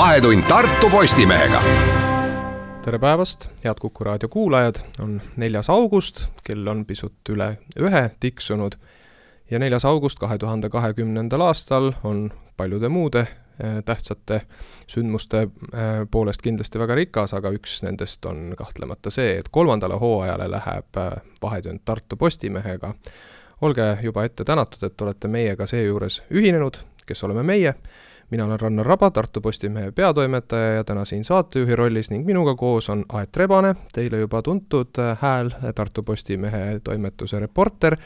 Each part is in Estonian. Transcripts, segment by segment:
Vahetund Tartu Postimehega tere päevast, head Kuku raadio kuulajad, on neljas august, kell on pisut üle ühe tiksunud ja neljas august kahe tuhande kahekümnendal aastal on paljude muude eh, tähtsate sündmuste eh, poolest kindlasti väga rikas, aga üks nendest on kahtlemata see, et kolmandale hooajale läheb eh, Vahetund Tartu Postimehega. olge juba ette tänatud, et olete meiega seejuures ühinenud, kes oleme meie mina olen Rannar Raba, Tartu Postimehe peatoimetaja ja täna siin saatejuhi rollis ning minuga koos on Aet Rebane, teile juba tuntud äh, hääl, Tartu Postimehe toimetuse reporter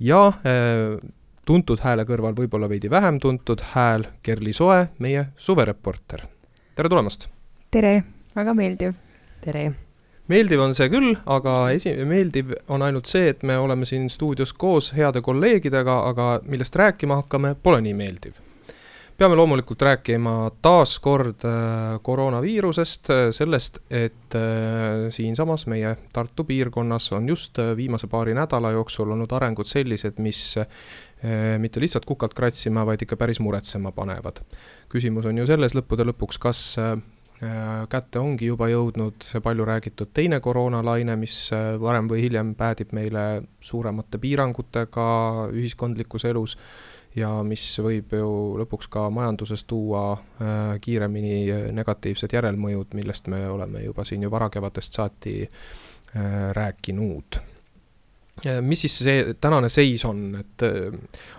ja äh, tuntud hääle kõrval võib-olla veidi vähem tuntud hääl Kerli Soe, meie suvereporter. tere tulemast! tere, väga meeldiv! tere! meeldiv on see küll, aga esi-, meeldiv on ainult see, et me oleme siin stuudios koos heade kolleegidega, aga millest rääkima hakkame, pole nii meeldiv peame loomulikult rääkima taas kord äh, koroonaviirusest, äh, sellest, et äh, siinsamas meie Tartu piirkonnas on just viimase paari nädala jooksul olnud arengud sellised, mis mitte lihtsalt kukalt kratsima, vaid ikka päris muretsema panevad. küsimus on ju selles lõppude lõpuks, kas kätte ongi juba jõudnud see palju räägitud teine koroonalaine, mis varem või hiljem päädib meile suuremate piirangutega ühiskondlikus elus ja mis võib ju lõpuks ka majanduses tuua äh, kiiremini negatiivsed järelmõjud, millest me oleme juba siin ju varakevadest saati äh, rääkinud. Mis siis see tänane seis on, et äh,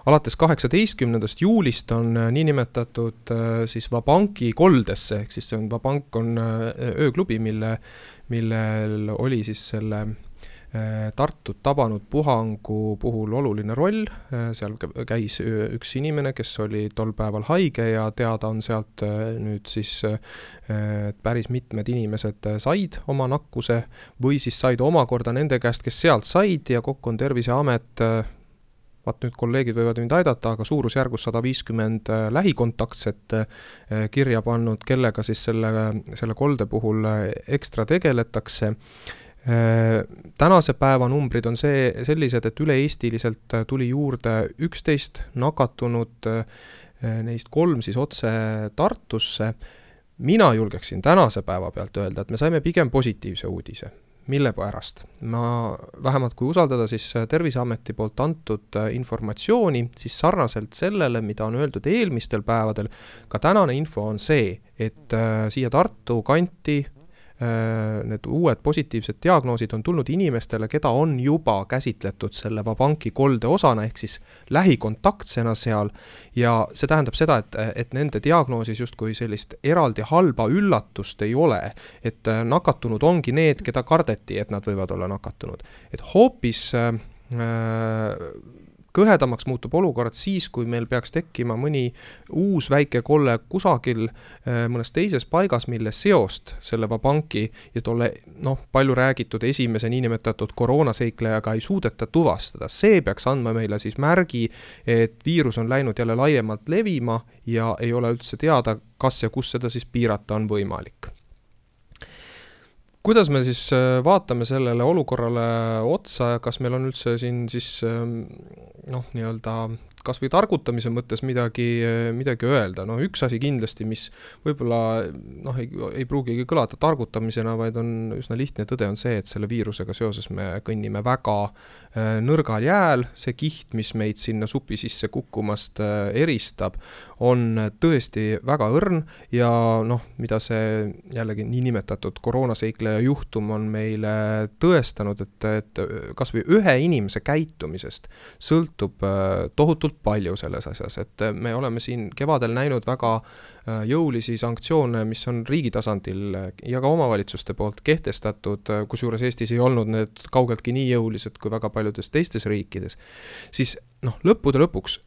alates kaheksateistkümnendast juulist on äh, niinimetatud äh, siis Vabanki koldesse, ehk siis see on, Vabank on äh, ööklubi, mille, millel oli siis selle Äh, Tartut tabanud puhangu puhul oluline roll, äh, seal käis üks inimene, kes oli tol päeval haige ja teada on sealt äh, nüüd siis, et päris mitmed inimesed said oma nakkuse või siis said omakorda nende käest, kes sealt said ja kokku on Terviseamet vaat nüüd kolleegid võivad mind aidata, aga suurusjärgus sada viiskümmend lähikontaktset kirja pannud, kellega siis selle, selle kolde puhul ekstra tegeletakse. Äh, tänase päeva numbrid on see, sellised, et üle-eestiliselt äh, tuli juurde üksteist nakatunut, äh, neist kolm siis otse Tartusse. mina julgeksin tänase päeva pealt öelda, et me saime pigem positiivse uudise. mille pärast? ma, vähemalt kui usaldada siis Terviseameti poolt antud informatsiooni, siis sarnaselt sellele, mida on öeldud eelmistel päevadel, ka tänane info on see, et siia Tartu kanti Äh, need uued positiivsed diagnoosid on tulnud inimestele, keda on juba käsitletud selle Vabanki kolde osana, ehk siis lähikontaktsena seal, ja see tähendab seda, et, et nende diagnoosis justkui sellist eraldi halba üllatust ei ole, et äh, nakatunud ongi need, keda kardeti, et nad võivad olla nakatunud. et hoopis äh, kõhedamaks muutub olukord siis, kui meil peaks tekkima mõni uus väike kolle kusagil äh, mõnes teises paigas, mille seost selle Vabanki ja tolle noh, palju räägitud esimese niinimetatud koroonaseiklejaga ei suudeta tuvastada. see peaks andma meile siis märgi, et viirus on läinud jälle laiemalt levima ja ei ole üldse teada, kas ja kus seda siis piirata on võimalik kuidas me siis äh, vaatame sellele olukorrale otsa ja kas meil on üldse siin siis ähm, noh, nii-öelda kas või targutamise mõttes midagi, midagi öelda, no üks asi kindlasti, mis võib-olla noh, ei, ei pruugigi kõlada targutamisena, vaid on üsna lihtne tõde, on see, et selle viirusega seoses me kõnnime väga äh, nõrgal jääl, see kiht, mis meid sinna supi sisse kukkumast äh, eristab, on tõesti väga õrn ja noh, mida see jällegi niinimetatud koroonaseikleja juhtum on meile tõestanud, et, et kas või ühe inimese käitumisest sõltub äh, tohutult palju selles asjas, et äh, me oleme siin kevadel näinud väga äh, jõulisi sanktsioone, mis on riigi tasandil äh, ja ka omavalitsuste poolt kehtestatud, kusjuures Eestis ei olnud need kaugeltki nii jõulised kui väga paljudes teistes riikides, siis noh, lõppude lõpuks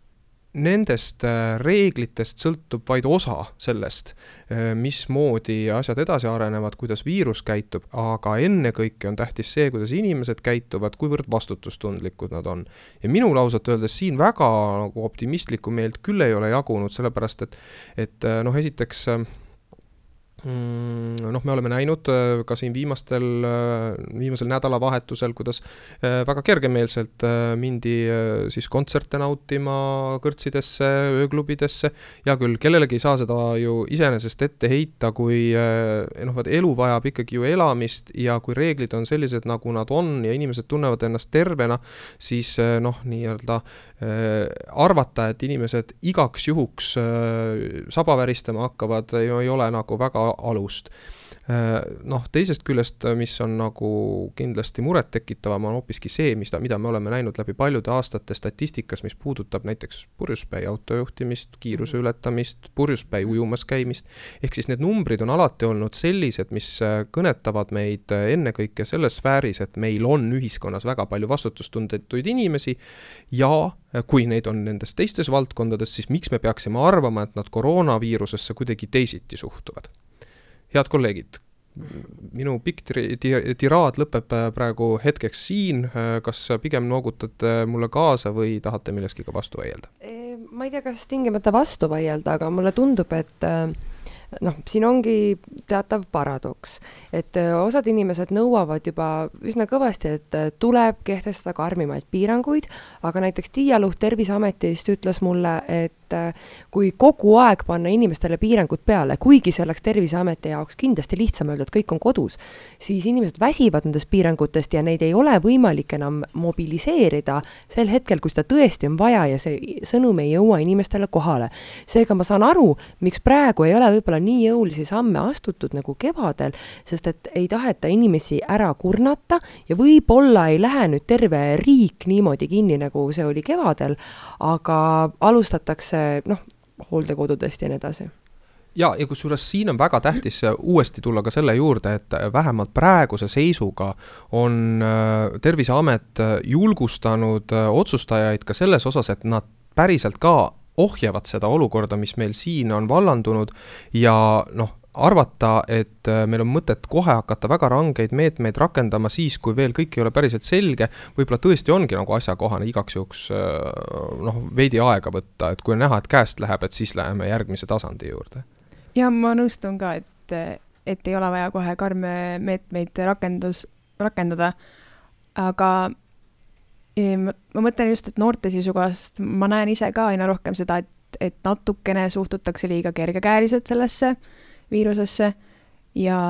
nendest äh, reeglitest sõltub vaid osa sellest, äh, mismoodi asjad edasi arenevad, kuidas viirus käitub, aga ennekõike on tähtis see, kuidas inimesed käituvad, kuivõrd vastutustundlikud nad on. ja minul ausalt öeldes siin väga nagu optimistlikku meelt küll ei ole jagunud, sellepärast et, et äh, noh, esiteks noh, me oleme näinud äh, ka siin viimastel, äh, viimasel nädalavahetusel, kuidas äh, väga kergemeelselt mindi siis kontserte nautima kõrtsidesse, ööklubidesse. hea küll, kellelegi ei saa seda ju iseenesest ette heita, kui noh, vaat elu vajab ikkagi ju elamist ja kui reeglid on sellised, nagu nad on ja inimesed tunnevad ennast tervena, siis noh, nii-öelda arvata, et inimesed igaks juhuks saba väristama hakkavad, ei ole nagu väga alust. Äh, noh, teisest küljest, äh, mis on nagu kindlasti murettekitavam, on hoopiski see, mis, mida me oleme näinud läbi paljude aastate statistikas, mis puudutab näiteks purjuspäi autojuhtimist, kiiruse mhm. ületamist, purjuspäi ujumas käimist, ehk siis need numbrid on alati olnud sellised, mis äh, kõnetavad meid ennekõike selles sfääris, et meil on ühiskonnas väga palju vastutustundetuid inimesi ja kui neid on nendes teistes valdkondades, siis miks me peaksime arvama, et nad koroonaviirusesse kuidagi teisiti suhtuvad head kolleegid, minu pikk tiraad lõpeb äh, praegu hetkeks siin, äh, kas pigem noogutate mulle kaasa või tahate milleski ka vastu vaielda? ma ei tea, kas tingimata vastu vaielda, aga mulle tundub, et äh, noh, siin ongi teatav paradoks, et osad inimesed nõuavad juba üsna kõvasti, et tuleb kehtestada karmimaid piiranguid, aga näiteks Tiia Luht Terviseametist ütles mulle, et et äh, kui kogu aeg panna inimestele piirangud peale, kuigi see oleks Terviseameti jaoks kindlasti lihtsam öelda, et kõik on kodus, siis inimesed väsivad nendest piirangutest ja neid ei ole võimalik enam mobiliseerida sel hetkel, kui seda tõesti on vaja ja see sõnum ei jõua inimestele kohale. seega ma saan aru, miks praegu ei ole võib-olla nii jõulisi samme astutud nagu kevadel, sest et ei taheta inimesi ära kurnata ja võib-olla ei lähe nüüd terve riik niimoodi kinni, nagu see oli kevadel, aga alustatakse noh, hooldekodudest ja nii edasi. Ja, ja kusjuures siin on väga tähtis uuesti tulla ka selle juurde, et vähemalt praeguse seisuga on äh, Terviseamet julgustanud äh, otsustajaid ka selles osas, et nad päriselt ka ohjavad seda olukorda, mis meil siin on vallandunud ja noh, arvata, et äh, meil on mõtet kohe hakata väga rangeid meetmeid rakendama siis, kui veel kõik ei ole päriselt selge, võib-olla tõesti ongi nagu asjakohane igaks juhuks äh, noh, veidi aega võtta, et kui on näha, et käest läheb, et siis läheme järgmise tasandi juurde. ja ma nõustun ka, et, et ei ole vaja kohe karme meetmeid rakendus, rakendada, aga ma mõtlen just, et noorte seisukohast ma näen ise ka aina rohkem seda, et, et natukene suhtutakse liiga kergekäeliselt sellesse viirusesse ja,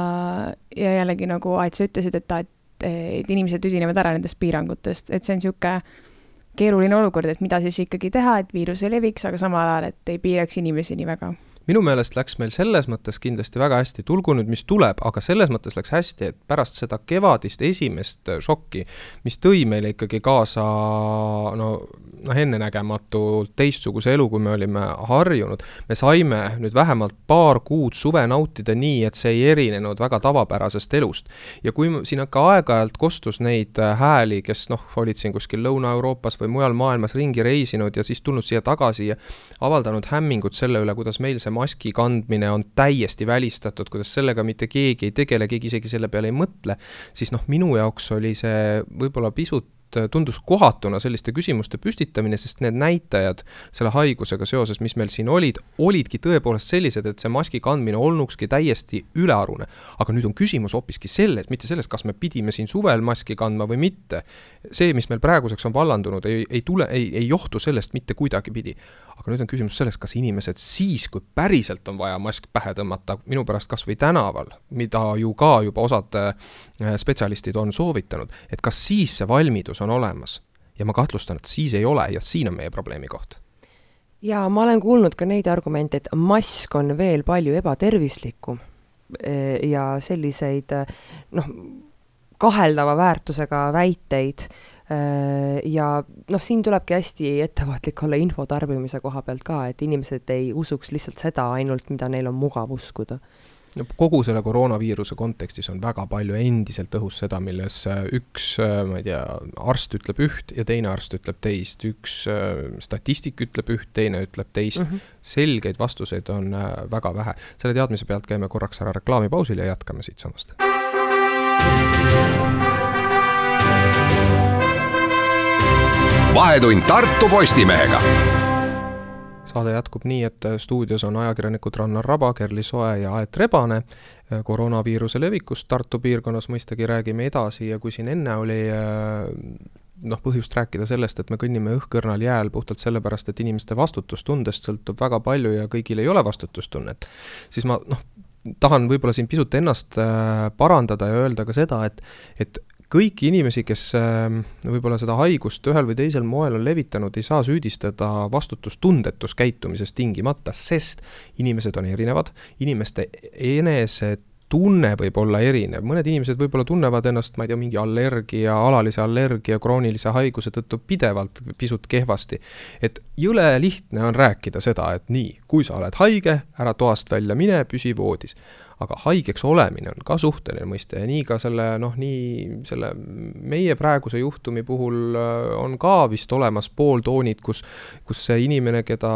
ja jällegi nagu Aet, sa ütlesid, et, et, et inimesed tüdinevad ära nendest piirangutest, et see on niisugune keeruline olukord, et mida siis ikkagi teha, et viirus ei leviks, aga samal ajal, et ei piiraks inimesi nii väga minu meelest läks meil selles mõttes kindlasti väga hästi, tulgu nüüd, mis tuleb, aga selles mõttes läks hästi, et pärast seda kevadist esimest šokki, mis tõi meile ikkagi kaasa no, noh, ennenägematult teistsuguse elu, kui me olime harjunud, me saime nüüd vähemalt paar kuud suve nautida nii, et see ei erinenud väga tavapärasest elust. ja kui siin ka aeg-ajalt kostus neid äh, hääli, kes noh, olid siin kuskil Lõuna-Euroopas või mujal maailmas ringi reisinud ja siis tulnud siia tagasi ja avaldanud hämmingut selle üle, kuidas meil see maski kandmine on täiesti välistatud, kuidas sellega mitte keegi ei tegele, keegi isegi selle peale ei mõtle, siis noh, minu jaoks oli see võib-olla pisut Äh, tundus kohatuna selliste küsimuste püstitamine, sest need näitajad selle haigusega seoses, mis meil siin olid, olidki tõepoolest sellised, et see maski kandmine olnukski täiesti ülearune. aga nüüd on küsimus hoopiski selles, mitte selles, kas me pidime siin suvel maski kandma või mitte. see, mis meil praeguseks on vallandunud, ei, ei tule, ei, ei johtu sellest mitte kuidagipidi. Aga nüüd on küsimus selles, kas inimesed siis, kui päriselt on vaja mask pähe tõmmata, minu pärast kas või tänaval, mida ju ka juba osad äh, spetsialistid on soovitanud, et kas siis see valmidus on olemas. ja ma kahtlustan, et siis ei ole ja siin on meie probleemi koht. ja ma olen kuulnud ka neid argumente, et mask on veel palju ebatervislikum e, ja selliseid noh, kaheldava väärtusega väiteid ja noh, siin tulebki hästi ettevaatlik olla info tarbimise koha pealt ka, et inimesed ei usuks lihtsalt seda ainult, mida neil on mugav uskuda no kogu selle koroonaviiruse kontekstis on väga palju endiselt õhus seda, milles äh, üks, äh, ma ei tea, arst ütleb üht ja teine arst ütleb teist, üks äh, statistik ütleb üht, teine ütleb teist mm. -hmm. selgeid vastuseid on väga vähe. selle teadmise pealt käime korraks ära reklaamipausil ja jätkame siitsamast. Vahetund Tartu Postimehega saade jätkub nii, et stuudios on ajakirjanikud Rannar Raba, Kerli Soe ja Aet Rebane. koroonaviiruse levikust Tartu piirkonnas mõistagi räägime edasi ja kui siin enne oli noh, põhjust rääkida sellest, et me kõnnime õhkõrnal jääl puhtalt sellepärast, et inimeste vastutustundest sõltub väga palju ja kõigil ei ole vastutustunnet, siis ma noh, tahan võib-olla siin pisut ennast äh, parandada ja öelda ka seda, et, et kõiki inimesi, kes ähm, võib-olla seda haigust ühel või teisel moel on levitanud, ei saa süüdistada vastutustundetus käitumises tingimata, sest inimesed on erinevad, inimeste eneset tunne võib olla erinev, mõned inimesed võib-olla tunnevad ennast, ma ei tea, mingi allergia, alalise allergia, kroonilise haiguse tõttu pidevalt pisut kehvasti. et jõle lihtne on rääkida seda, et nii, kui sa oled haige, ära toast välja mine, püsi voodis aga haigeks olemine on ka suhteline mõiste ja nii ka selle noh, nii selle meie praeguse juhtumi puhul äh, on ka vist olemas pooltoonid, kus, kus see inimene, keda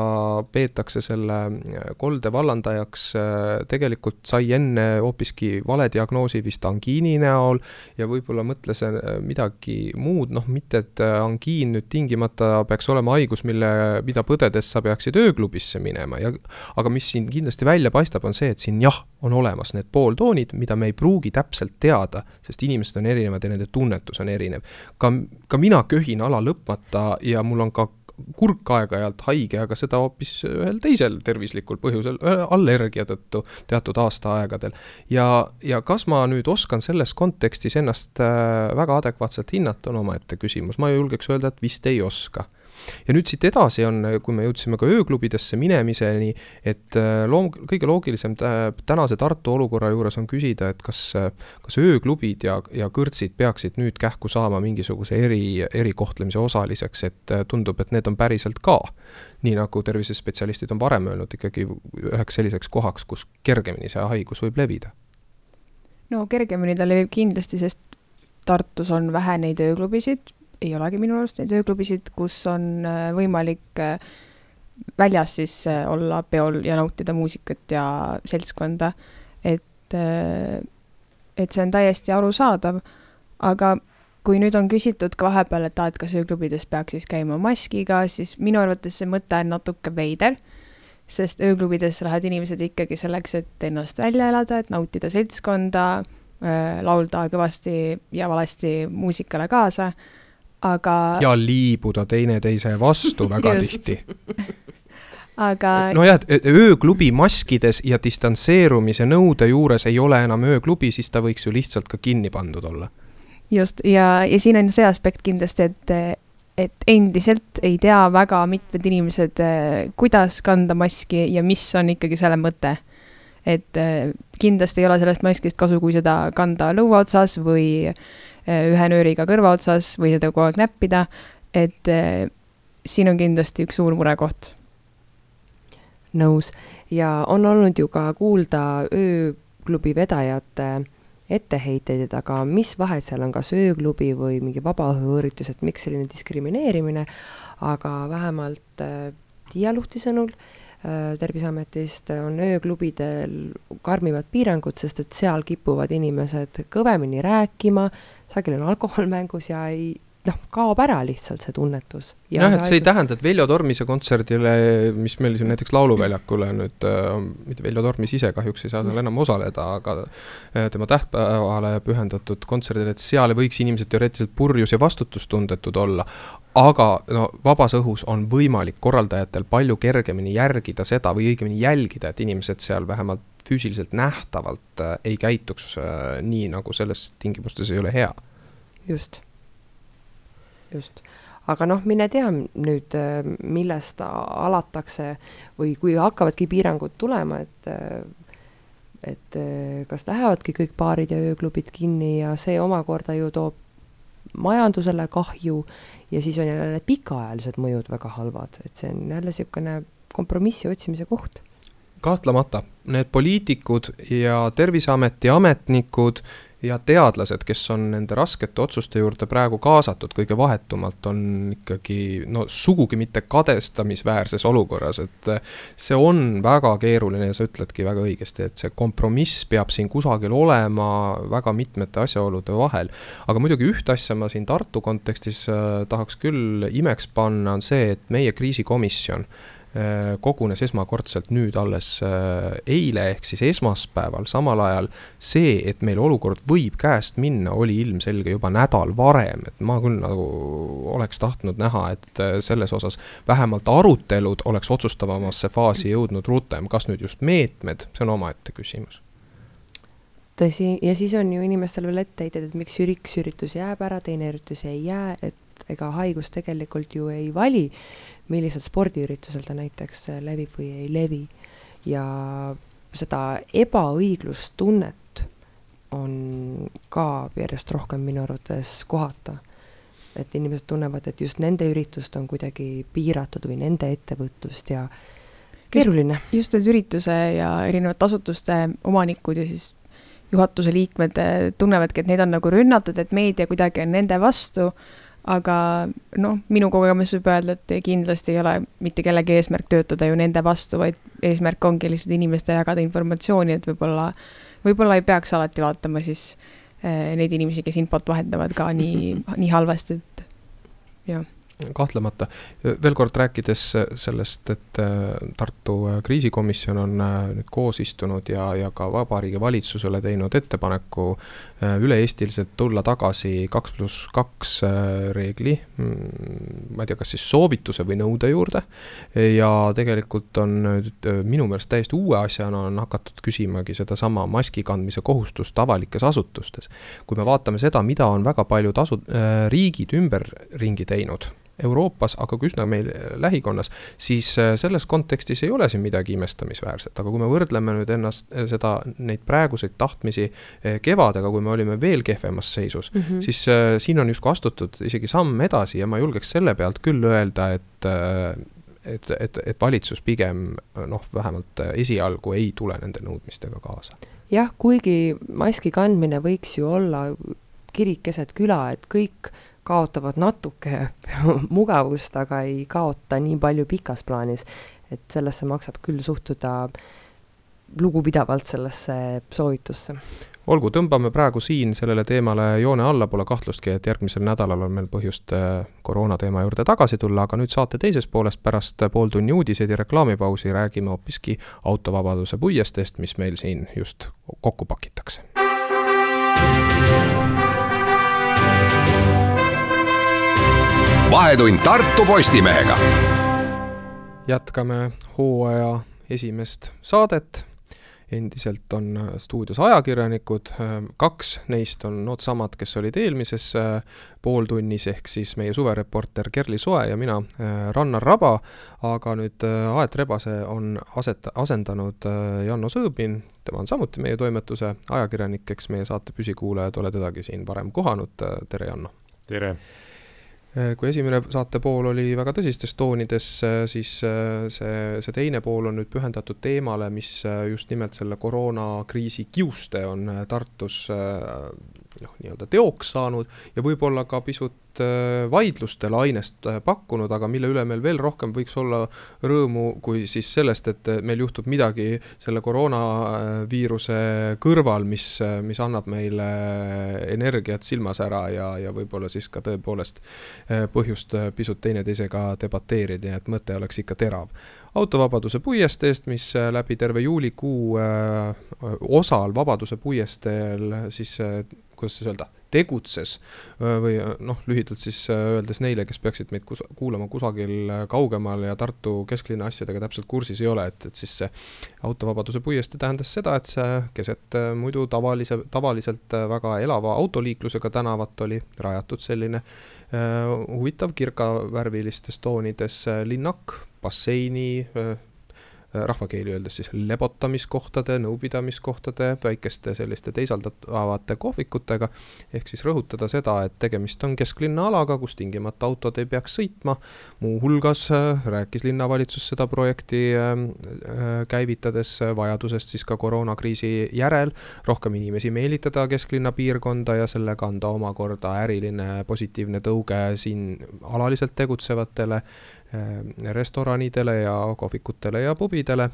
peetakse selle äh, kolde vallandajaks, äh, tegelikult sai enne hoopiski vale diagnoosi vist angiini näol ja võib-olla mõtles midagi muud, noh, mitte et angiin nüüd tingimata peaks olema haigus, mille, mida põdedes sa peaksid ööklubisse minema ja aga mis siin kindlasti välja paistab, on see, et siin jah, on olemas need pooltoonid, mida me ei pruugi täpselt teada, sest inimesed on erinevad ja nende tunnetus on erinev. ka, ka mina köhin ala lõpmata ja mul on ka kurk aeg-ajalt haige, aga seda hoopis ühel teisel tervislikul põhjusel, allergia tõttu teatud aastaaegadel. ja, ja kas ma nüüd oskan selles kontekstis ennast äh, väga adekvaatselt hinnata, on omaette küsimus, ma julgeks öelda, et vist ei oska ja nüüd siit edasi on, kui me jõudsime ka ööklubidesse minemiseni, et äh, loom-, kõige loogilisem tänase Tartu olukorra juures on küsida, et kas, kas ööklubid ja, ja kõrtsid peaksid nüüd kähku saama mingisuguse eri, erikohtlemise osaliseks, et äh, tundub, et need on päriselt ka, nii nagu tervisespetsialistid on varem öelnud, ikkagi üheks selliseks kohaks, kus kergemini see haigus võib levida. No kergemini ta levib kindlasti, sest Tartus on vähe neid ööklubisid, ei olegi minu arust neid ööklubisid, kus on äh, võimalik äh, väljas siis äh, olla peol ja nautida muusikat ja seltskonda. et, et see on täiesti arusaadav, aga kui nüüd on küsitud ka vahepeal, et aa, et kas ööklubides peaks siis käima maskiga, siis minu arvates see mõte on natuke veider, sest ööklubides lähevad inimesed ikkagi selleks, et ennast välja elada, et nautida seltskonda, laulda kõvasti ja valesti muusikale kaasa aga. ja liibuda teineteise vastu väga tihti aga. nojah, et ööklubi maskides ja distantseerumise nõude juures ei ole enam ööklubi, siis ta võiks ju lihtsalt ka kinni pandud olla. just, ja, ja siin on see aspekt kindlasti, et, et endiselt ei tea väga mitmed inimesed, kuidas kanda maski ja mis on ikkagi selle mõte. Et kindlasti ei ole sellest maskist kasu, kui seda kanda lõua otsas või Äh, ühe nööriga kõrva otsas või seda kogu aeg näppida, et äh, siin on kindlasti üks suur murekoht. nõus. Ja on olnud ju ka kuulda ööklubi vedajate etteheiteid, et aga mis vahet seal on, kas ööklubi või mingi vabaõhuüritus, et miks selline diskrimineerimine, aga vähemalt äh, Tiia Luhti sõnul äh, Terviseametist on ööklubidel karmimad piirangud, sest et seal kipuvad inimesed kõvemini rääkima, sageli on alkohol mängus ja ei noh, kaob ära lihtsalt see tunnetus. jah, et see ei tähenda, et Veljo Tormise kontserdile, mis meil siin näiteks Lauluväljakule nüüd äh,, mitte Veljo Tormis ise kahjuks ei saa seal enam osaleda, aga äh, tema tähtpäevale pühendatud kontserdil, et seal võiks inimesed teoreetiliselt purjus ja vastutustundetud olla. Aga no vabas õhus on võimalik korraldajatel palju kergemini järgida seda või õigemini jälgida, et inimesed seal vähemalt füüsiliselt nähtavalt äh, ei käituks äh, nii, nagu selles tingimustes ei ole hea. just, just aga noh, mine tea nüüd, äh, millest alatakse või kui hakkavadki piirangud tulema, et et kas lähevadki kõik baarid ja ööklubid kinni ja see omakorda ju toob majandusele kahju ja siis on jälle need pikaajalised mõjud väga halvad, et see on jälle niisugune kompromissi otsimise koht kahtlemata, need poliitikud ja Terviseameti ametnikud ja teadlased, kes on nende raskete otsuste juurde praegu kaasatud kõige vahetumalt, on ikkagi no sugugi mitte kadestamisväärses olukorras, et see on väga keeruline ja sa ütledki väga õigesti, et see kompromiss peab siin kusagil olema väga mitmete asjaolude vahel. aga muidugi ühte asja ma siin Tartu kontekstis äh, tahaks küll imeks panna, on see, et meie kriisikomisjon kogunes esmakordselt nüüd alles eile, ehk siis esmaspäeval, samal ajal. See, et meil olukord võib käest minna, oli ilmselge juba nädal varem, et ma küll nagu oleks tahtnud näha, et selles osas vähemalt arutelud oleks otsustavamasse faasi jõudnud rutem, kas nüüd just meetmed, see on omaette küsimus. Tõsi, ja siis on ju inimestel veel etteheited, et miks üks üritus jääb ära, teine üritus ei jää, et ega haigus tegelikult ju ei vali, millisel spordiüritusel ta näiteks levib või ei levi. ja seda ebaõiglustunnet on ka järjest rohkem minu arvates kohata. et inimesed tunnevad, et just nende üritust on kuidagi piiratud või nende ettevõtlust ja keeruline. just need ürituse ja erinevate asutuste omanikud ja siis juhatuse liikmed eh, tunnevadki, et neid on nagu rünnatud, et meedia kuidagi on nende vastu, aga noh, minu kogemus võib öelda, et kindlasti ei ole mitte kellegi eesmärk töötada ju nende vastu, vaid eesmärk ongi lihtsalt inimestele jagada informatsiooni, et võib-olla, võib-olla ei peaks alati vaatama siis eh, neid inimesi, kes infot vahendavad ka nii, nii halvasti, et jah kahtlemata, veel kord rääkides sellest, et äh, Tartu äh, kriisikomisjon on äh, nüüd koos istunud ja, ja ka Vabariigi Valitsusele teinud ettepaneku üle-eestiliselt tulla tagasi kaks pluss kaks reegli, mm, ma ei tea, kas siis soovituse või nõude juurde. ja tegelikult on nüüd minu meelest täiesti uue asjana on hakatud küsimagi sedasama maski kandmise kohustust avalikes asutustes. kui me vaatame seda, mida on väga paljud asu-, riigid ümberringi teinud Euroopas, aga ka üsna meil lähikonnas, siis äh, selles kontekstis ei ole siin midagi imestamisväärset, aga kui me võrdleme nüüd ennast, äh, seda, neid praeguseid tahtmisi äh, kevadega, kui me olime veel kehvemas seisus mm, -hmm. siis äh, siin on justkui astutud isegi samm edasi ja ma julgeks selle pealt küll öelda, et äh, et, et, et valitsus pigem noh, vähemalt esialgu ei tule nende nõudmistega kaasa. jah, kuigi maski kandmine võiks ju olla kirik keset küla, et kõik kaotavad natuke mugavust, aga ei kaota nii palju pikas plaanis. et sellesse maksab küll suhtuda lugupidavalt, sellesse soovitusse. olgu, tõmbame praegu siin sellele teemale joone alla, pole kahtlustki, et järgmisel nädalal on meil põhjust äh, koroona teema juurde tagasi tulla, aga nüüd saate teisest poolest pärast pooltunni uudiseid ja reklaamipausi räägime hoopiski autovabaduse puiesteest, mis meil siin just kokku pakitakse vahetund Tartu Postimehega. jätkame hooaja esimest saadet. endiselt on stuudios ajakirjanikud, kaks neist on needsamad, kes olid eelmises äh, pooltunnis, ehk siis meie suvereporter Kerli Soe ja mina, äh, Rannar Raba, aga nüüd äh, Aet Rebase on aset-, asendanud Janno Sõõbin, tema on samuti meie toimetuse ajakirjanik, eks meie saate püsikuulajad ole tedagi siin varem kohanud, tere Janno! tere! Äh, kui esimene saate pool oli väga tõsistes toonides, äh, siis äh, see, see teine pool on nüüd pühendatud teemale, mis just nimelt selle koroonakriisi kiuste on Tartus noh, nii-öelda teoks saanud ja võib-olla ka pisut Äh, vaidlustele ainest äh, pakkunud, aga mille üle meil veel rohkem võiks olla rõõmu kui siis sellest, et äh, meil juhtub midagi selle koroonaviiruse kõrval, mis, mis annab meile energiat silmas ära ja, ja võib-olla siis ka tõepoolest põhjust pisut teineteisega debateerida, nii et mõte oleks ikka terav. autovabaduse puiesteest, mis läbi terve juulikuu osal Vabaduse puiesteel siis kuidas siis öelda, tegutses või noh, lühidalt siis öeldes neile, kes peaksid meid kus, kuulama kusagil kaugemal ja Tartu kesklinna asjadega täpselt kursis ei ole, et, et siis see autovabaduse puiestee tähendas seda, et see keset muidu tavalise, tavaliselt väga elava autoliiklusega tänavat oli rajatud selline huvitav kirkavärvilistes toonides linnak, basseini rahvakeeli öeldes siis lebotamiskohtade, nõupidamiskohtade, väikeste selliste teisaldatavate kohvikutega. ehk siis rõhutada seda, et tegemist on kesklinna alaga, kus tingimata autod ei peaks sõitma. muuhulgas äh, rääkis linnavalitsus seda projekti äh, äh, käivitades vajadusest siis ka koroonakriisi järel rohkem inimesi meelitada kesklinna piirkonda ja sellega anda omakorda äriline positiivne tõuge siin alaliselt tegutsevatele restoranidele ja kohvikutele ja pubidele.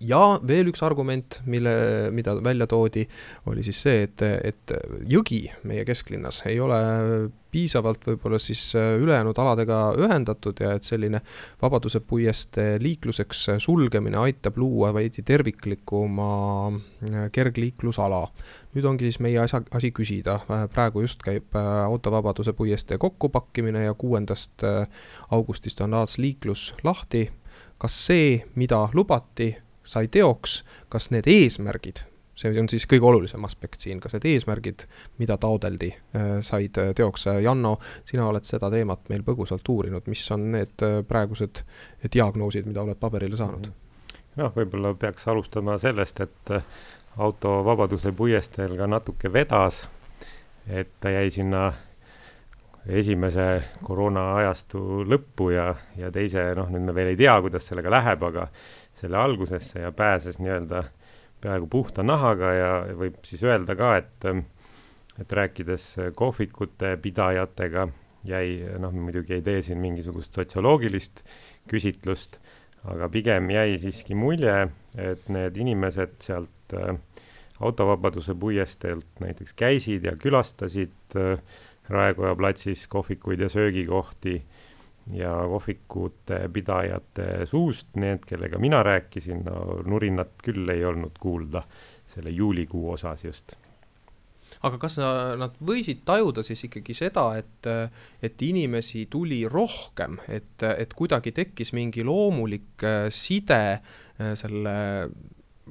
Ja veel üks argument, mille, mida välja toodi, oli siis see, et, et jõgi meie kesklinnas ei ole piisavalt võib-olla siis ülejäänud aladega ühendatud ja et selline Vabaduse puiestee liikluseks sulgemine aitab luua veidi terviklikuma kergliiklusala. nüüd ongi siis meie asja, asi küsida, praegu just käib autovabaduse puiestee kokkupakkimine ja kuuendast augustist on taas liiklus lahti. Kas see, mida lubati, sai teoks, kas need eesmärgid, see on siis kõige olulisem aspekt siin, kas need eesmärgid, mida taodeldi, äh, said teoks. Janno, sina oled seda teemat meil põgusalt uurinud, mis on need äh, praegused diagnoosid, mida oled paberile saanud? noh, võib-olla peaks alustama sellest, et äh, auto Vabaduse puiesteel ka natuke vedas, et ta jäi sinna esimese koroona ajastu lõppu ja, ja teise, noh, nüüd me veel ei tea, kuidas sellega läheb, aga selle algusesse ja pääses nii-öelda peaaegu puhta nahaga ja võib siis öelda ka, et, et rääkides kohvikute pidajatega jäi, noh, muidugi ei tee siin mingisugust sotsioloogilist küsitlust, aga pigem jäi siiski mulje, et need inimesed sealt äh, autovabaduse puiesteelt näiteks käisid ja külastasid äh, Raekoja platsis kohvikuid ja söögikohti ja kohvikute pidajate suust, need, kellega mina rääkisin, no nurinat küll ei olnud kuulda selle juulikuu osas just. Aga kas nad võisid tajuda siis ikkagi seda, et, et inimesi tuli rohkem, et, et kuidagi tekkis mingi loomulik side selle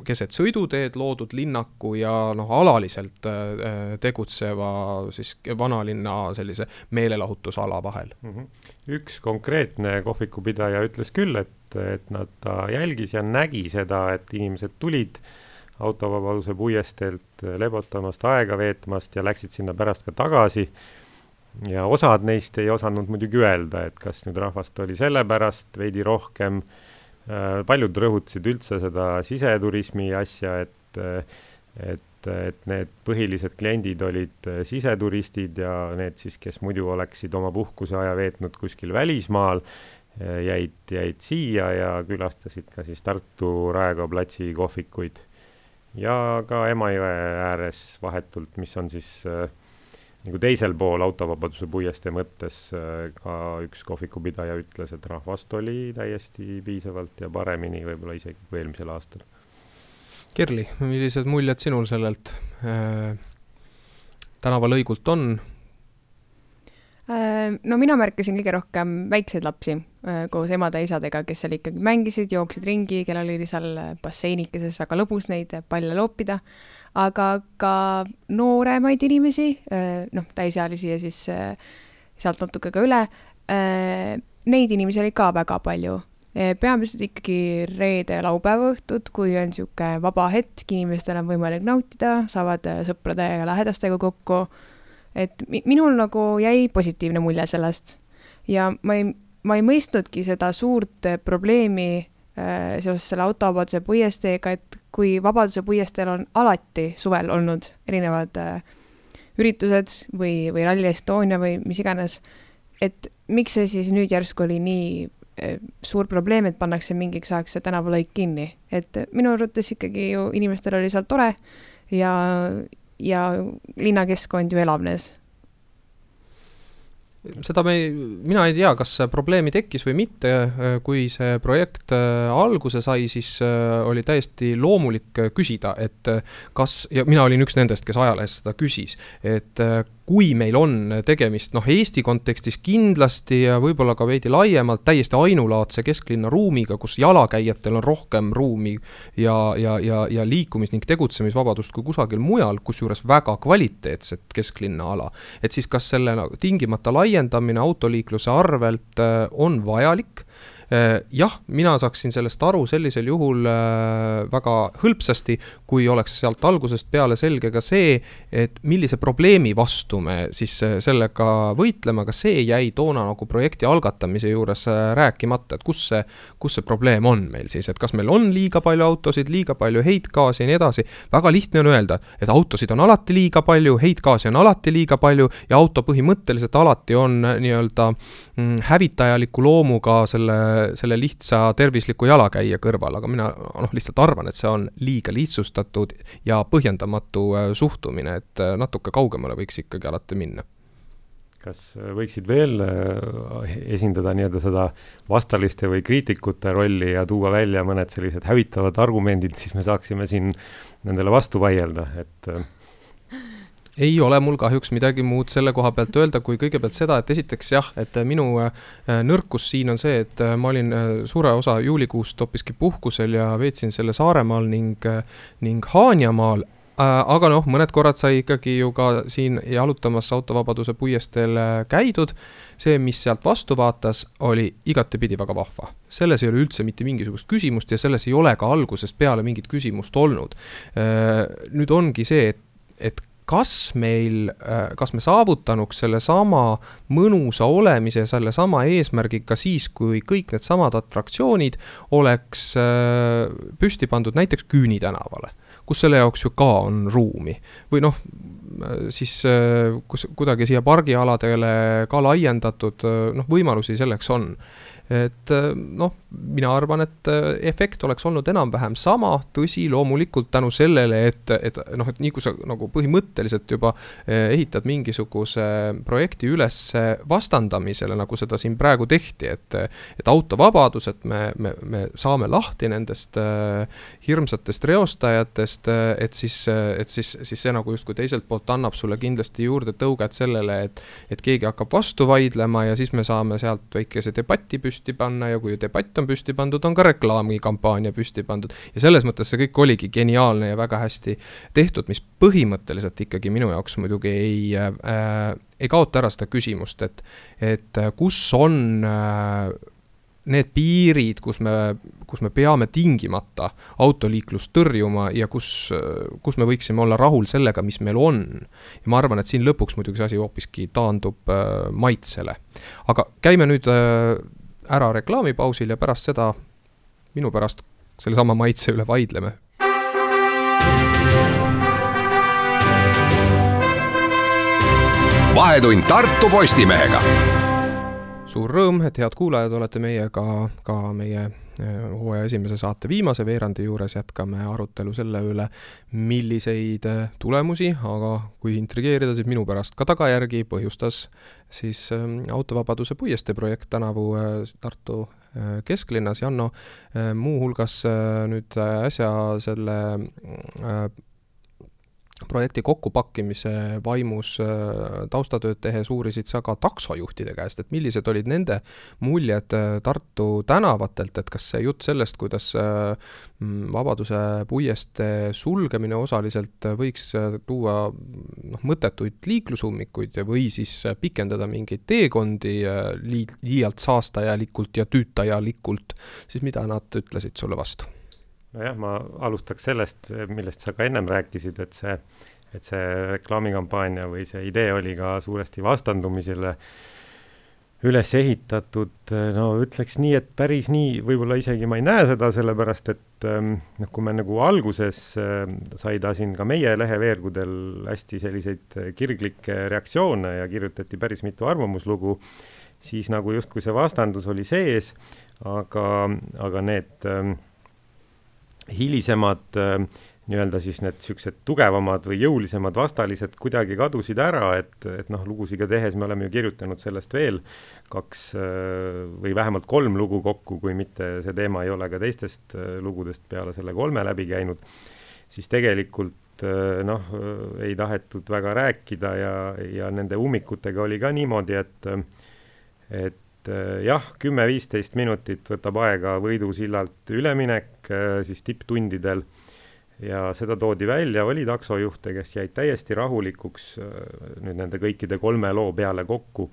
keset sõiduteed loodud linnaku ja noh, alaliselt äh, tegutseva siis vanalinna sellise meelelahutusala vahel mm. -hmm. üks konkreetne kohvikupidaja ütles küll, et, et nad, ta jälgis ja nägi seda, et inimesed tulid autovabaduse puiesteelt lebotamast, aega veetmast ja läksid sinna pärast ka tagasi ja osad neist ei osanud muidugi öelda, et kas nüüd rahvast oli sellepärast veidi rohkem äh, Äh, paljud rõhutasid üldse seda siseturismi asja, et, et, et need põhilised kliendid olid äh, siseturistid ja need siis, kes muidu oleksid oma puhkuse aja veetnud kuskil välismaal, äh, jäid, jäid siia ja külastasid ka siis Tartu Raekoja platsi kohvikuid. ja ka Emajõe ääres vahetult, mis on siis äh, nagu teisel pool autovabaduse puiestee mõttes äh, ka üks kohvikupidaja ütles, et rahvast oli täiesti piisavalt ja paremini võib-olla isegi kui eelmisel aastal. Kerli, millised muljed sinul sellelt äh, tänavalõigult on? Äh, no mina märkasin kõige rohkem väikseid lapsi äh, koos emade-isadega, kes seal ikkagi mängisid, jooksid ringi, kellel oli seal basseinikeses väga lõbus neid palle loopida aga ka nooremaid inimesi, äh, noh, täisealisi ja siis äh, sealt natuke ka üle, äh, neid inimesi oli ka väga palju. peamiselt ikkagi reede ja laupäeva õhtud, kui on niisugune vaba hetk, inimestel on võimalik nautida, saavad sõprade ja lähedastega kokku, et minul nagu jäi positiivne mulje sellest. ja ma ei, ma ei mõistnudki seda suurt probleemi seoses selle autovabaduse puiesteega, et kui Vabaduse puiesteel on alati suvel olnud erinevad äh, üritused või, või Rally Estonia või mis iganes, et miks see siis nüüd järsku oli nii äh, suur probleem, et pannakse mingiks ajaks see tänavalõik kinni, et minu arvates ikkagi ju inimestel oli seal tore ja, ja linnakeskkond ju elavnes seda me, mina ei tea, kas probleemi tekkis või mitte, kui see projekt äh, alguse sai, siis äh, oli täiesti loomulik küsida, et kas, ja mina olin üks nendest, kes ajalehes seda küsis, et äh, kui meil on tegemist noh, Eesti kontekstis kindlasti ja võib-olla ka veidi laiemalt täiesti ainulaadse kesklinna ruumiga, kus jalakäijatel on rohkem ruumi ja, ja, ja, ja liikumis- ning tegutsemisvabadust kui kusagil mujal, kusjuures väga kvaliteetset kesklinna ala, et siis kas selle nagu tingimata laiendamine autoliikluse arvelt äh, on vajalik jah, mina saaksin sellest aru sellisel juhul äh, väga hõlpsasti, kui oleks sealt algusest peale selge ka see, et millise probleemi vastu me siis äh, sellega võitleme, aga see jäi toona nagu projekti algatamise juures rääkimata, et kus see, kus see probleem on meil siis, et kas meil on liiga palju autosid, liiga palju heitgaasi ja nii edasi. väga lihtne on öelda, et autosid on alati liiga palju, heitgaasi on alati liiga palju ja auto põhimõtteliselt alati on nii-öelda mm, hävitajaliku loomuga selle selle lihtsa tervisliku jalakäija kõrval, aga mina noh, lihtsalt arvan, et see on liiga lihtsustatud ja põhjendamatu suhtumine, et natuke kaugemale võiks ikkagi alati minna. Kas võiksid veel esindada nii-öelda seda vastaliste või kriitikute rolli ja tuua välja mõned sellised hävitavad argumendid, siis me saaksime siin nendele vastu vaielda, et ei ole mul kahjuks midagi muud selle koha pealt öelda, kui kõigepealt seda, et esiteks jah, et minu äh, nõrkus siin on see, et äh, ma olin äh, suure osa juulikuust hoopiski puhkusel ja veetsin selle Saaremaal ning, ning Haanjamaal aga noh, mõned korrad sai ikkagi ju ka siin jalutamas autovabaduse puiesteel käidud. see, mis sealt vastu vaatas, oli igatepidi väga vahva. selles ei ole üldse mitte mingisugust küsimust ja selles ei ole ka algusest peale mingit küsimust olnud. nüüd ongi see, et, et kas meil, äh, kas me saavutanuks sellesama mõnusa olemise sellesama eesmärgi ka siis, kui kõik needsamad atraktsioonid oleks äh, püsti pandud näiteks Küüni tänavale, kus selle jaoks ju ka on ruumi. Või noh, siis äh, kus kuidagi siia pargialadele ka laiendatud, noh, võimalusi selleks on et noh, mina arvan, et äh, efekt oleks olnud enam-vähem sama, tõsi, loomulikult tänu sellele, et, et noh, et nii kui sa nagu põhimõtteliselt juba äh, ehitad mingisuguse projekti üles vastandamisele, nagu seda siin praegu tehti, et et autovabadus, et me, me, me saame lahti nendest hirmsatest reostajatest, et siis, et siis, siis see nagu justkui teiselt poolt annab sulle kindlasti juurde tõuget sellele, et et keegi hakkab vastu vaidlema ja siis me saame sealt väikese debati püsti panna ja kui debatt on on püsti pandud, on ka reklaamikampaania püsti pandud. ja selles mõttes see kõik oligi geniaalne ja väga hästi tehtud, mis põhimõtteliselt ikkagi minu jaoks muidugi ei äh,, ei kaota ära seda küsimust, et, et äh, kus on äh, need piirid, kus me, kus me peame tingimata autoliiklust tõrjuma ja kus, kus me võiksime olla rahul sellega, mis meil on. ja ma arvan, et siin lõpuks muidugi see asi hoopiski taandub äh, maitsele. aga käime nüüd äh, ära reklaamipausil ja pärast seda minu pärast sellesama maitse üle vaidleme. vahetund Tartu Postimehega. suur rõõm, et head kuulajad, olete meiega ka meie Äh, hooaja esimese saate viimase veerandi juures jätkame arutelu selle üle, milliseid äh, tulemusi, aga kui intrigeerida, siis minu pärast ka tagajärgi põhjustas siis ähm, autovabaduse puiestee projekt tänavu äh, Tartu kesklinnas. Janno, muuhulgas nüüd äsja selle projekti kokkupakkimise vaimus äh, taustatööd tehes uurisid sa ka taksojuhtide käest, et millised olid nende muljed äh, Tartu tänavatelt, et kas see jutt sellest, kuidas äh, mm, Vabaduse puiestee sulgemine osaliselt võiks tuua noh, mõttetuid liiklusummikuid või siis pikendada mingeid teekondi lii-, liialt saastajalikult ja tüütajalikult, siis mida nad ütlesid sulle vastu? Nojah, ma alustaks sellest, millest sa ka ennem rääkisid, et see, et see reklaamikampaania või see idee oli ka suuresti vastandumisele üles ehitatud, no ütleks nii, et päris nii võib-olla isegi ma ei näe seda, sellepärast et ähm, noh, kui me nagu alguses äh, sai ta siin ka meie leheveergudel hästi selliseid kirglikke reaktsioone ja kirjutati päris mitu arvamuslugu, siis nagu justkui see vastandus oli sees, aga, aga need äh, hilisemad äh, nii-öelda siis need niisugused tugevamad või jõulisemad vastalised kuidagi kadusid ära, et, et noh, lugusid tehes me oleme ju kirjutanud sellest veel kaks äh, või vähemalt kolm lugu kokku, kui mitte see teema ei ole ka teistest äh, lugudest peale selle kolme läbi käinud, siis tegelikult noh, ei tahetud väga rääkida ja, ja nende ummikutega oli ka niimoodi, et et et eh, jah, kümme-viisteist minutit võtab aega Võidu sillalt üleminek eh, siis tipptundidel ja seda toodi välja, oli taksojuhte, kes jäid täiesti rahulikuks eh, nüüd nende kõikide kolme loo peale kokku.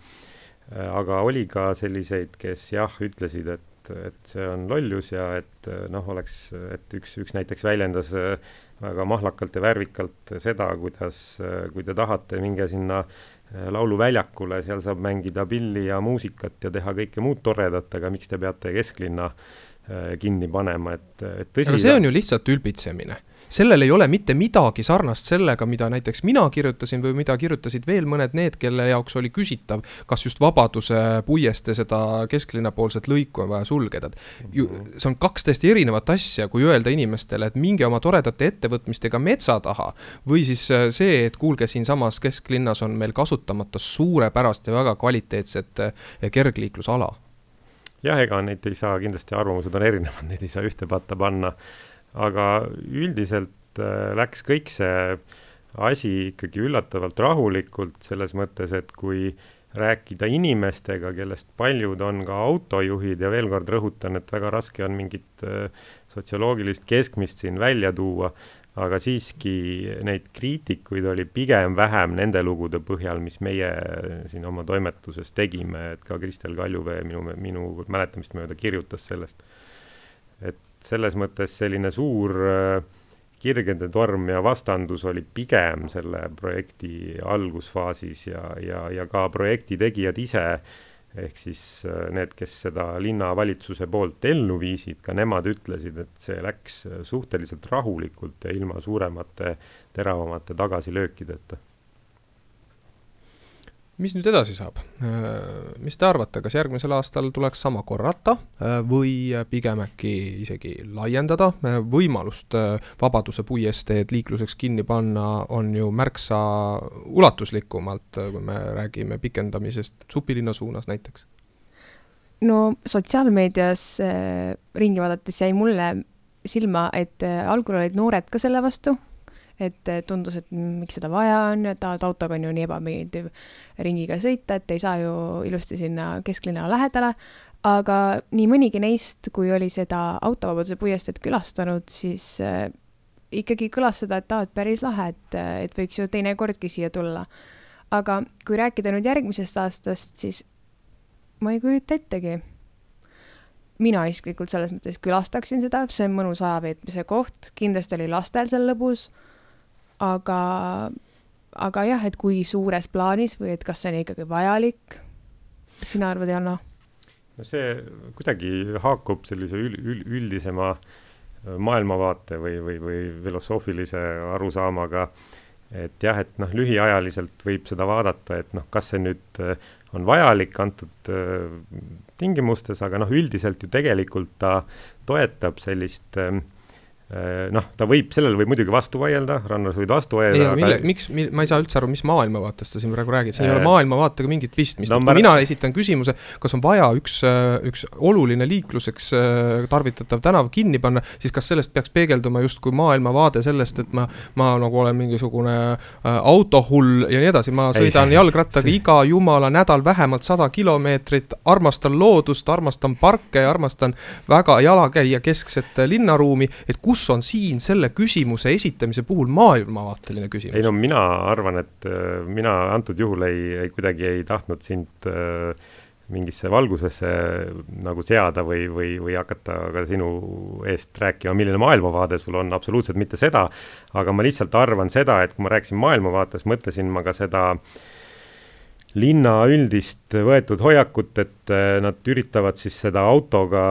aga oli ka selliseid, kes jah, ütlesid, et, et see on lollus ja et noh, oleks, et üks, üks näiteks väljendas väga mahlakalt ja värvikalt seda, kuidas, kui te tahate, minge sinna lauluväljakule, seal saab mängida pilli ja muusikat ja teha kõike muud toredat, aga miks te peate kesklinna kinni panema, et, et tõsi. aga see on ju lihtsalt ülbitsemine sellel ei ole mitte midagi sarnast sellega, mida näiteks mina kirjutasin või mida kirjutasid veel mõned need, kelle jaoks oli küsitav, kas just Vabaduse puiestee seda kesklinnapoolset lõiku on vaja sulgeda. ju, see on kaks täiesti erinevat asja, kui öelda inimestele, et minge oma toredate ettevõtmistega metsa taha või siis äh, see, et kuulge, siinsamas kesklinnas on meil kasutamata suurepärast ja väga kvaliteetset äh, kergliiklusala jah, ega neid ei saa, kindlasti arvamused on erinevad, neid ei saa ühte patta panna aga üldiselt äh, läks kõik see asi ikkagi üllatavalt rahulikult, selles mõttes, et kui rääkida inimestega, kellest paljud on ka autojuhid ja veel kord rõhutan, et väga raske on mingit äh, sotsioloogilist keskmist siin välja tuua, aga siiski neid kriitikuid oli pigem vähem nende lugude põhjal, mis meie siin oma toimetuses tegime, et ka Kristel Kaljuvee minu, minu mäletamist mööda kirjutas sellest. et selles mõttes selline suur äh, kirgede torm ja vastandus oli pigem selle projekti algusfaasis ja, ja, ja ka projekti tegijad ise, ehk siis äh, need, kes seda linnavalitsuse poolt ellu viisid, ka nemad ütlesid, et see läks suhteliselt rahulikult ja ilma suuremate, teravamate tagasilöökideta mis nüüd edasi saab? Äh, mis te arvate, kas järgmisel aastal tuleks sama korrata äh, või pigem äkki isegi laiendada? Äh, võimalust Vabaduse puiesteed liikluseks kinni panna on ju märksa ulatuslikumalt, kui me räägime pikendamisest Supilinna suunas näiteks. no sotsiaalmeedias ringi vaadates jäi mulle silma, et algul olid noored ka selle vastu et tundus, et miks seda vaja on, et autoga on ju nii ebameeldiv ringiga sõita, et ei saa ju ilusti sinna kesklinna lähedale, aga nii mõnigi neist, kui oli seda autovabaduse puiesteed külastanud, siis äh, ikkagi kõlas seda, et aa, et päris lahe, et, et võiks ju teinekordki siia tulla. aga kui rääkida nüüd järgmisest aastast, siis ma ei kujuta ettegi. mina isiklikult selles mõttes külastaksin seda, see on mõnus aja veetmise koht, kindlasti oli lastel seal lõbus aga, aga jah, et kui suures plaanis või et kas see on ikkagi vajalik, sina arvad, Janno? no see kuidagi haakub sellise ül-, ül-, üldisema äh, maailmavaate või, või, või filosoofilise arusaamaga, et jah, et noh, lühiajaliselt võib seda vaadata, et noh, kas see nüüd äh, on vajalik antud äh, tingimustes, aga noh, üldiselt ju tegelikult ta toetab sellist äh, Äh, noh, ta võib, sellele võib muidugi vastu vaielda, Rannar võid vastu vaielda. ei, aga mille, miks, ma ei saa üldse aru, mis maailmavaatest sa siin praegu räägid, siin ei ole äh, maailmavaatega mingit pistmist no,, kui mina esitan küsimuse, kas on vaja üks, äh, üks oluline liikluseks tarvitatav tänav kinni panna, siis kas sellest peaks peegelduma justkui maailmavaade sellest, et ma, ma nagu olen mingisugune autohull ja nii edasi, ma sõidan ei, jalgrattaga see... iga jumala nädal vähemalt sada kilomeetrit, armastan loodust, armastan parke ja armastan väga jalakäija keskset linnaruumi, et kus kus on siin selle küsimuse esitamise puhul maailmavaateline küsimus? ei no mina arvan, et äh, mina antud juhul ei, ei kuidagi ei tahtnud sind äh, mingisse valgusesse nagu seada või, või, või hakata ka sinu eest rääkima, milline maailmavaade sul on, absoluutselt mitte seda, aga ma lihtsalt arvan seda, et kui ma rääkisin maailmavaatest, mõtlesin ma ka seda linna üldist võetud hoiakut, et äh, nad üritavad siis seda autoga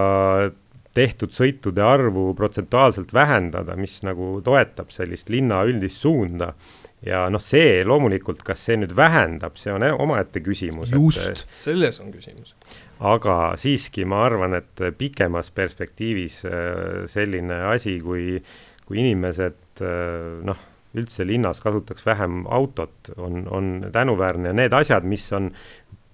tehtud sõitude arvu protsentuaalselt vähendada, mis nagu toetab sellist linna üldist suunda. ja noh, see loomulikult, kas see nüüd vähendab, see on omaette küsimus. just, selles on küsimus. aga siiski ma arvan, et pikemas perspektiivis äh, selline asi, kui, kui inimesed äh, noh, üldse linnas kasutaks vähem autot, on, on tänuväärne ja need asjad, mis on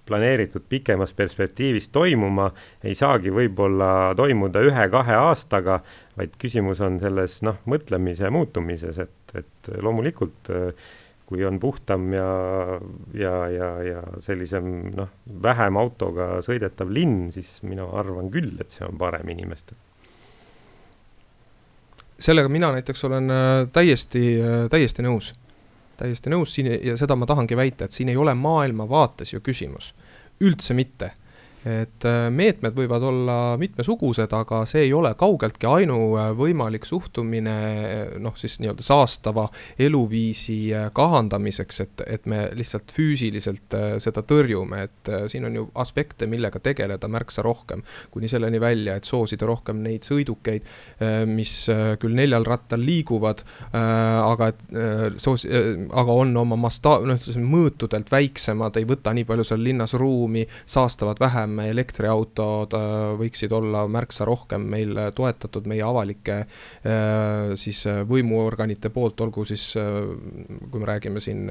planeeritud pikemas perspektiivis toimuma, ei saagi võib-olla toimuda ühe-kahe aastaga, vaid küsimus on selles noh, mõtlemise muutumises, et, et loomulikult kui on puhtam ja, ja, ja, ja sellisem noh, vähem autoga sõidetav linn, siis mina arvan küll, et see on parem inimestele sellega mina näiteks olen äh, täiesti, äh, täiesti nõus täiesti nõus siin ja seda ma tahangi väita, et siin ei ole maailmavaates ju küsimus, üldse mitte. Et meetmed võivad olla mitmesugused, aga see ei ole kaugeltki ainuvõimalik suhtumine noh, siis nii-öelda saastava eluviisi kahandamiseks, et, et me lihtsalt füüsiliselt seda tõrjume, et siin on ju aspekte, millega tegeleda märksa rohkem. kuni selleni välja, et soosida rohkem neid sõidukeid, mis küll neljal rattal liiguvad, aga et soos-, aga on oma mastaab, noh, mõõtudelt väiksemad, ei võta nii palju seal linnas ruumi, saastavad vähem, elektriautod äh, võiksid olla märksa rohkem meil toetatud meie avalike äh, siis äh, võimuorganite poolt, olgu siis, kui me räägime siin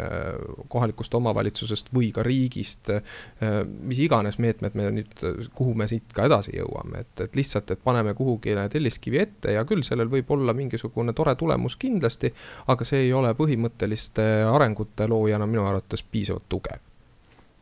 kohalikust omavalitsusest või ka riigist, mis iganes meetmed me nüüd, kuhu me siit ka edasi jõuame, et, et lihtsalt, et paneme kuhugi telliskivi ette ja küll sellel võib olla mingisugune tore tulemus kindlasti, aga see ei ole põhimõtteliste arengute loojana minu arvates piisavalt tugev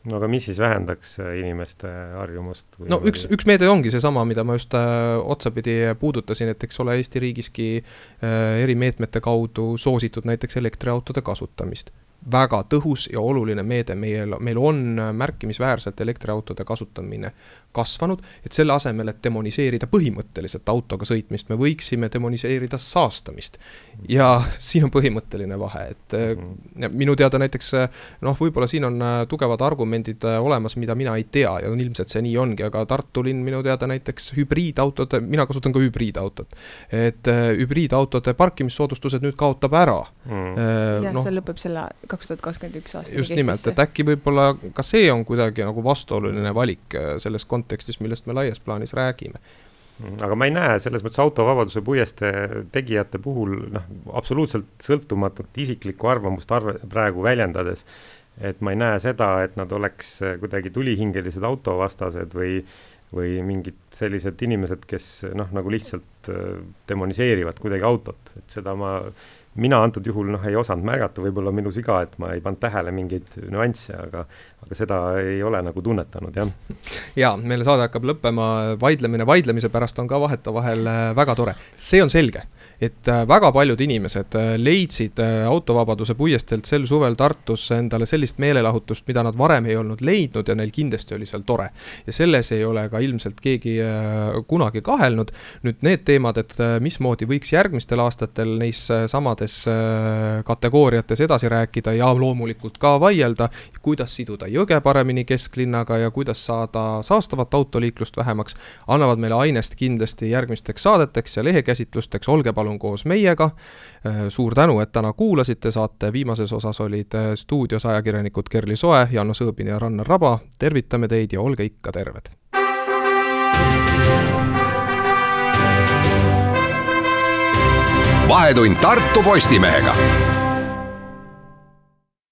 no aga mis siis vähendaks äh, inimeste harjumust? no üks, üks meede ongi seesama, mida ma just äh, otsapidi puudutasin, et eks ole, Eesti riigiski äh, erimeetmete kaudu soositud näiteks elektriautode kasutamist väga tõhus ja oluline meede, meil, meil on märkimisväärselt elektriautode kasutamine kasvanud, et selle asemel, et demoniseerida põhimõtteliselt autoga sõitmist, me võiksime demoniseerida saastamist. ja siin on põhimõtteline vahe, et mm. minu teada näiteks noh, võib-olla siin on tugevad argumendid olemas, mida mina ei tea ja ilmselt see nii ongi, aga Tartu linn minu teada näiteks hübriidautode, mina kasutan ka hübriidautot, et hübriidautode parkimissoodustused nüüd kaotab ära mm.. jah no,, see lõpeb selle kaks tuhat kakskümmend üks aasta. just nimelt, et äkki võib-olla ka see on kuidagi nagu vastuoluline valik äh, selles kontekstis, millest me laias plaanis räägime. Mm, aga ma ei näe selles mõttes autovabaduse puiestee tegijate puhul noh, absoluutselt sõltumatut isiklikku arvamust arve, praegu väljendades, et ma ei näe seda, et nad oleks kuidagi tulihingelised autovastased või või mingid sellised inimesed, kes noh, nagu lihtsalt äh, demoniseerivad kuidagi autot, et seda ma mina antud juhul noh, ei osanud märgata, võib-olla minu siga, et ma ei pannud tähele mingeid nüansse, aga aga seda ei ole nagu tunnetanud, jah. jaa, meil saade hakkab lõppema, vaidlemine vaidlemise pärast on ka vahetevahel äh, väga tore. see on selge, et äh, väga paljud inimesed äh, leidsid autovabaduse puiesteelt sel suvel Tartus endale sellist meelelahutust, mida nad varem ei olnud leidnud ja neil kindlasti oli seal tore. ja selles ei ole ka ilmselt keegi kunagi kahelnud. nüüd need teemad, et mismoodi võiks järgmistel aastatel neis samades kategooriates edasi rääkida ja loomulikult ka vaielda, kuidas siduda jõge paremini kesklinnaga ja kuidas saada saastavat autoliiklust vähemaks, annavad meile ainest kindlasti järgmisteks saadeteks ja lehekäsitlusteks, olge palun koos meiega. Äh, suur tänu, et täna kuulasite, saate viimases osas olid äh, stuudios ajakirjanikud Kerli Soe, Janno Sõõbin ja Rannar Raba, tervitame teid ja olge ikka terved! vahetund Tartu Postimehega